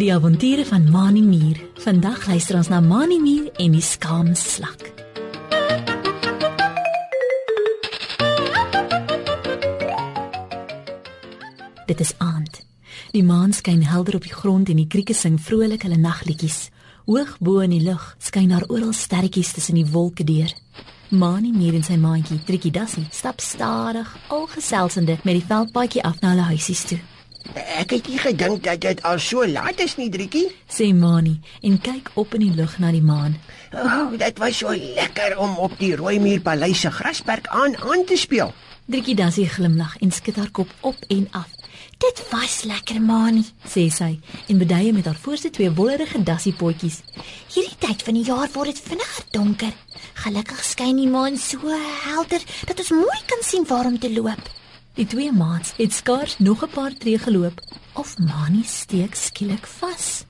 Die avonture van Mani Mier. Vandag luister ons na Mani Mier en die skaamslak. Dit is aand. Die maan skyn helder op die grond en die krieke sing vrolik hulle nagliedjies. Hoog bo in die lug skyn daar oral sterretjies tussen die wolke deur. Mani Mier en sy maatjie, Trikkie Dassie, stap stadig, al geselsende met die veldpaadjie af na hulle huisies toe. Ek het nie gedink dat dit al so laat is nie, Driekie. Sê Mani en kyk op in die lug na die maan. O, oh, dit was so lekker om op die Rooimuur Paleis se grasperk aan aan te speel. Driekie Dassie glimlag en skud haar kop op en af. Dit was lekker, Mani. sê sy en beduie met haar voorste twee wollerige dassiepotjies. Hierdie tyd van die jaar word dit vinniger donker. Gelukkig skyn die maan so helder dat ons mooi kan sien waar om te loop. Die twee maats het skaars nog 'n paar tree geloop of Mani steek skielik vas.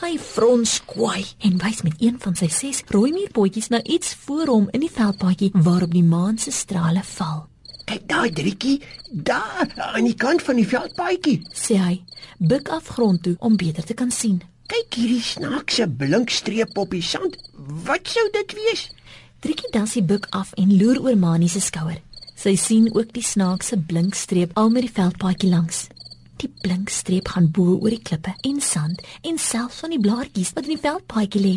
Hy frons kwaai en wys met een van sy ses rooi muurpotjies na iets voor hom in die veldpaadjie waarop die maan se strale val. Kyk daai Driekie, daar aan die kant van die veldpaadjie. sê hy, buig af grond toe om beter te kan sien. Kyk hierdie snaakse blinkstreep op die sand. Wat sou dit wees? Trikkie Dassie buig af en loer oor Mani se skouer. Sy sien ook die snaakse blinkstreep al met die veldpaadjie langs. Die blinkstreep gaan bo oor die klippe en sand en selfs van die blaartjies wat in die veldpaadjie lê.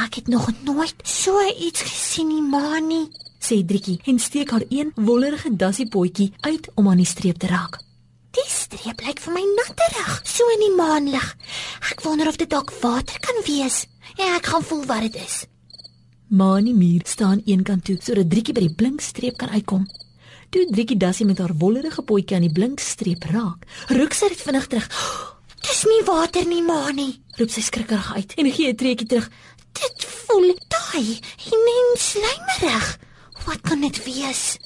Ek het nog nooit so iets gesien nie, Mani. Sê Driekie en steek haar een wollerige dassiepotjie uit om aan die streep te raak. Die streep lyk vir my natterig, so in die maanlig. Ek wonder of dit dalk water kan wees. Ja, ek gaan voel wat dit is. Mani Mier staan eenkant toe sodat Driekie by die blinkstreep kan uitkom. Toe Driekie Dassie met haar wollerige potjie aan die blinkstreep raak, ruk sy dit vinnig terug. Dis nie water nie, Mani. Roep sy skrikkerig uit en gee 'n treukie terug. Dit voel taai en slijmerig. Wat kan dit wees?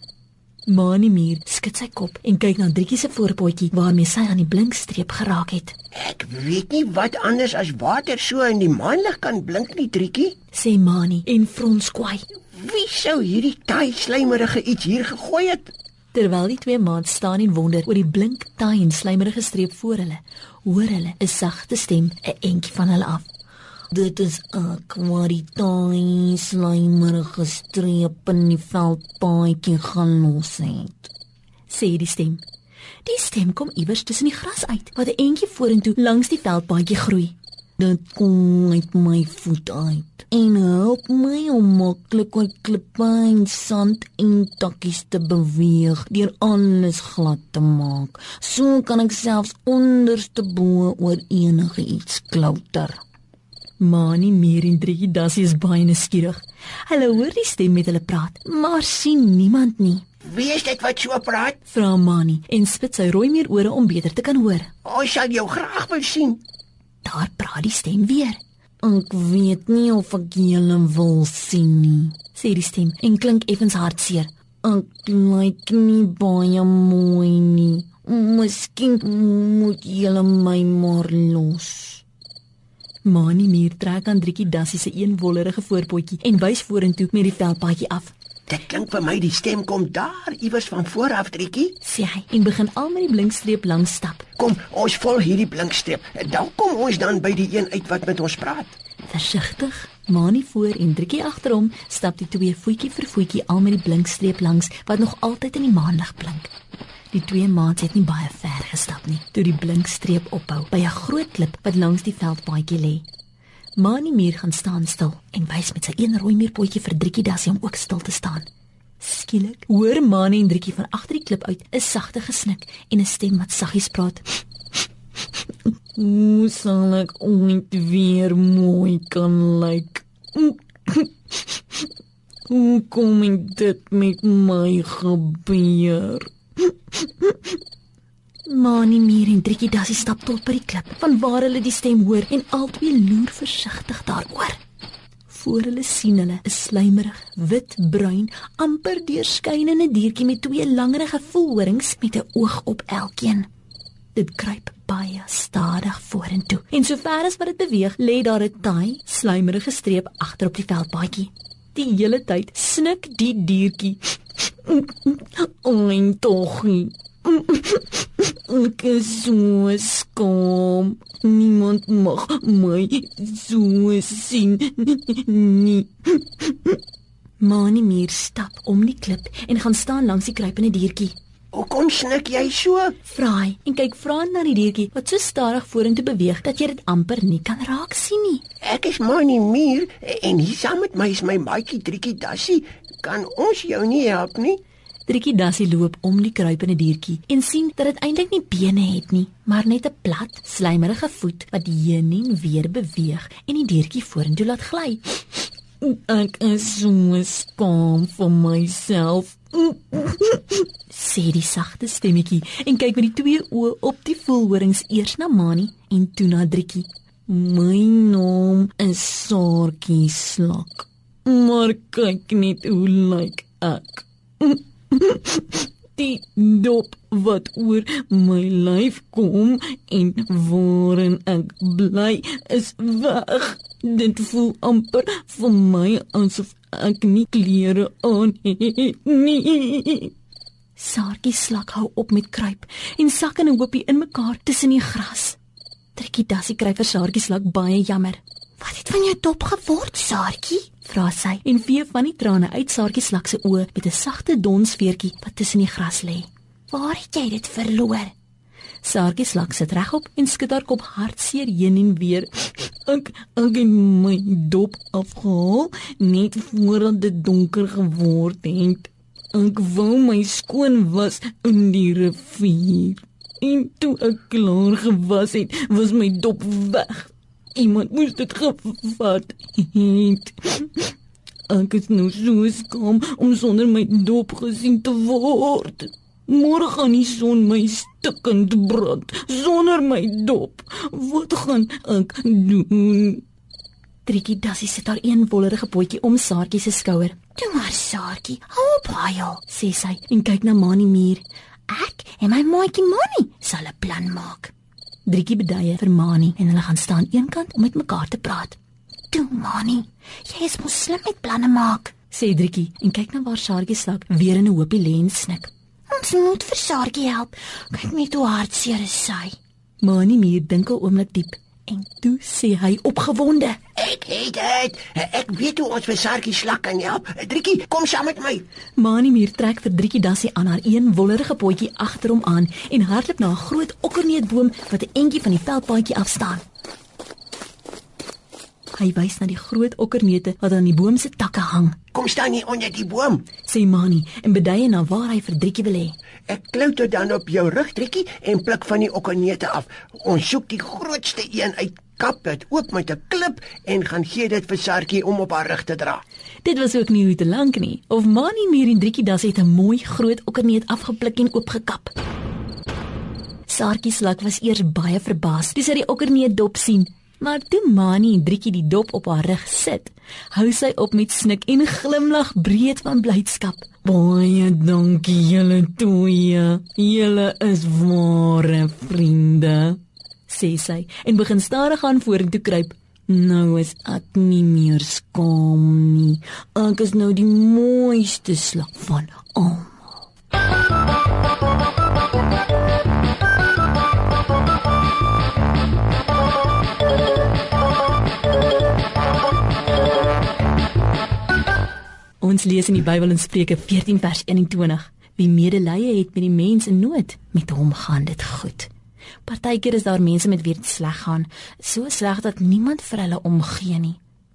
Mani Mier skud sy kop en kyk na Driekie se voorpotjie waarmee sy aan die blinkstreep geraak het. Ek weet nie wat anders as water so in die maanlig kan blink nie, Driekie. Sê Mani en frons kwaai. Wie sou hierdie taai slijmerige iets hier gegooi het? Terwyl die twee maats staan en wonder oor die blink taai en slijmerige streep voor hulle, hoor hulle 'n sagte stem 'n entjie van hulle af. Dit is ek wat die taai slijmerige streep in die veldpaadjie gaan los het. Sê die stem. Die stem kom iewers tussen die gras uit, wat 'n entjie vorentoe langs die veldpaadjie groei. Dit kom uit my voet uit en help my om maklik oor klippe en sand en takkies te beweeg deur alles glad te maak. So kan ek selfs onderste bo oor enige iets klouter. Mani meer en drie dassie is baie nuuskierig. Hulle hoor die stem met hulle praat, maar sien niemand nie. Wie is dit wat so praat? Vra Mani en spit sy rooi meer ore om beter te kan hoor. Ons sal jou graag wil sien. Daar praat die stem weer. Ek weet nie of ek julle wil sien nie, sê die stem en klink effens hartseer. Ek lyk nie baie mooi nie. Miskien moet julle my maar los. Mani Mier trek aan Driekie Dassie se een wollerige voorpotjie en wys vorentoe met die veldpaadjie af. Dit klink vir my die stem kom daar iewers van voor af, Driekie. Sê hy en begin al met die blinkstreep langs stap. Kom, ons volg hierdie blinkstreep. Dan kom ons dan by die een uit wat met ons praat. Versigtig, Mani voor en Driekie agter hom, stap die twee voetjie vir voetjie al met die blinkstreep langs wat nog altyd in die maanlig blink. Die twee maats het nie baie ver gestap nie, toe die blinkstreep ophou by 'n groot klip wat langs die veldpaadjie lê. Mani Mier gaan staan stil en wys met sy een rooi muurpotjie vir Driekie Dassie om ook stil te staan. Skielik hoor Mani en Driekie van agter die klip uit 'n sagte gesnik en 'n stem wat saggies praat. Hoe sal ek ooit weer mooi kan lyk? Hoe kom dit met my gebeur? Mani Mier en Driekie Dassie stap tot by die klip vanwaar hulle die stem hoor en albei loer versigtig daaroor. Voor hulle sien hulle 'n slijmerig, wit-bruin, amper deurskynende diertjie met twee langerige voelhorings met 'n oog op elkeen. Dit kruip baie stadig vorentoe en sover as wat dit beweeg, lê daar 'n taai, slijmerige streep agter op die veldpaadjie. Die hele tyd snik die diertjie. Oei, toggie. Ek is so skaam. Niemand mag my so sien nie. Mani Mier stap om die klip en gaan staan langs die kruipende diertjie. Hoekom snik jy so? Vra hy en kyk vraend na die diertjie wat so stadig vorentoe beweeg dat jy dit amper nie kan raak sien nie. Ek is Mani Muur en hier saam met my is my maatjie Trikkie Dassie. Kan ons jou nie help nie? Trikkie Dassie loop om die kruipende diertjie en sien dat dit eintlik nie bene het nie, maar net 'n plat, slijmerige voet wat heen en weer beweeg en die diertjie vorentoe laat gly. Ek is so skaam vir myself. sê die sagte stemmetjie en kyk met die twee oë op die voelhorings eers na Mani en toe na Driekie. My naam is Sarkie Slak. Maar kyk net hoe lyk ek. Die dop wat oor my lyf kom en waarin ek bly is weg. Dit voel amper vir my asof ek nie klere aan het nie. Sarkie slak hou op met kruip en sak in 'n hoopie in mekaar tussen die gras. Trekkie Dassie kry vir Sarkie slak baie jammer. Wat het van jou dop geword, Saartjie? Vra sy en vee van die trane uit slak se oë met 'n sagte donsveertjie wat tussen die gras lê. Waar het jy dit verloor? Sarkie slak sit regop en skud haar kop hartseer heen en weer. Ek ek my dop afgehaal net voordat dit donker geword het. Ek wou my skoon was in die rivier. En toe ek klaar gewas het, was my dop weg. Iemand moes dit gevat het. Ek is nou so skaam om sonder my dop gesien te word. Môre gaan die son my stikkend brand sonder my dop. Wat gaan ek doen? Trikkie Dassie sit haar een wollerige potjie om Saartjie se skouer. Toe maar, Saartjie, hou op haal, sê sy en kyk na Mani muur. Ek en my maatjie Mani sal 'n plan maak. Driekie beduie vir Mani en hulle gaan staan eenkant om met mekaar te praat. Toe Mani, jy is mos slim met planne maak, sê Driekie en kyk na waar Saartjie slak weer in 'n hoopie lens snik. Ons moet vir Saartjie help. Kyk net hoe hartseer is sy. Mani muur dink 'n oomblik diep en toe sê hy opgewonde: Ek het dit. Ek weet hoe ons vir Sarkie slak kan help. Trikkie, kom saam met my. Mani muur trek vir Driekie Dassie aan haar een wollerige potjie agter hom aan en hardloop na 'n groot okkerneutboom wat 'n entjie van die veldpaadjie af staan. Hy wys na die groot okkerneute wat aan die boom se takke hang. Kom staan hier onder die boom. Sê Mani en beduie na waar hy vir Driekie wil hê. Ek klouter dan op jou rug, Trikkie, en pluk van die okkerneute af. Ons soek die grootste een uit, kap dit oop met 'n klip en gaan gee dit vir Sarkie om op haar rug te dra. Dit was ook nie hoe te lank nie. Of Mani meer en Driekie das het 'n mooi groot okkerneut afgepluk en oopgekap. Sarkie slak was eers baie verbaas toe sy die okkerneut dop sien. Maar toe Mani en Driekie die dop op haar rug sit, hou sy op met snik en glimlag breed van blydskap. Baie dankie julle twee. Julle is ware vriende, sê sy en begin stadig aan vorentoe kruip. Nou is ek nie meer skaam nie. Ek is nou die mooiste slak van almal. Ons lees in die Bybel in Spreuke 14 vers 21: Wie medelee het met die mens in nood, met hom gaan dit goed. Partykeer is daar mense met wie dit sleg gaan, so sleg dat niemand vir hulle omgee nie.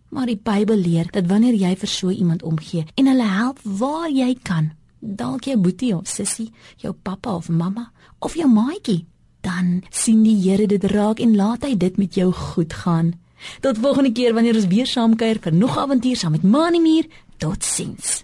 Maar die Bybel leer dat wanneer jy vir so iemand omgee en hulle help waar jy kan, dalk jou boetie of sussie, jou pappa of mamma of jou maatjie, dan sien die Here dit raak en laat hy dit met jou goed gaan. Tot volgende keer wanneer ons weer saamkuier vir nog avontuur saam met Tot sins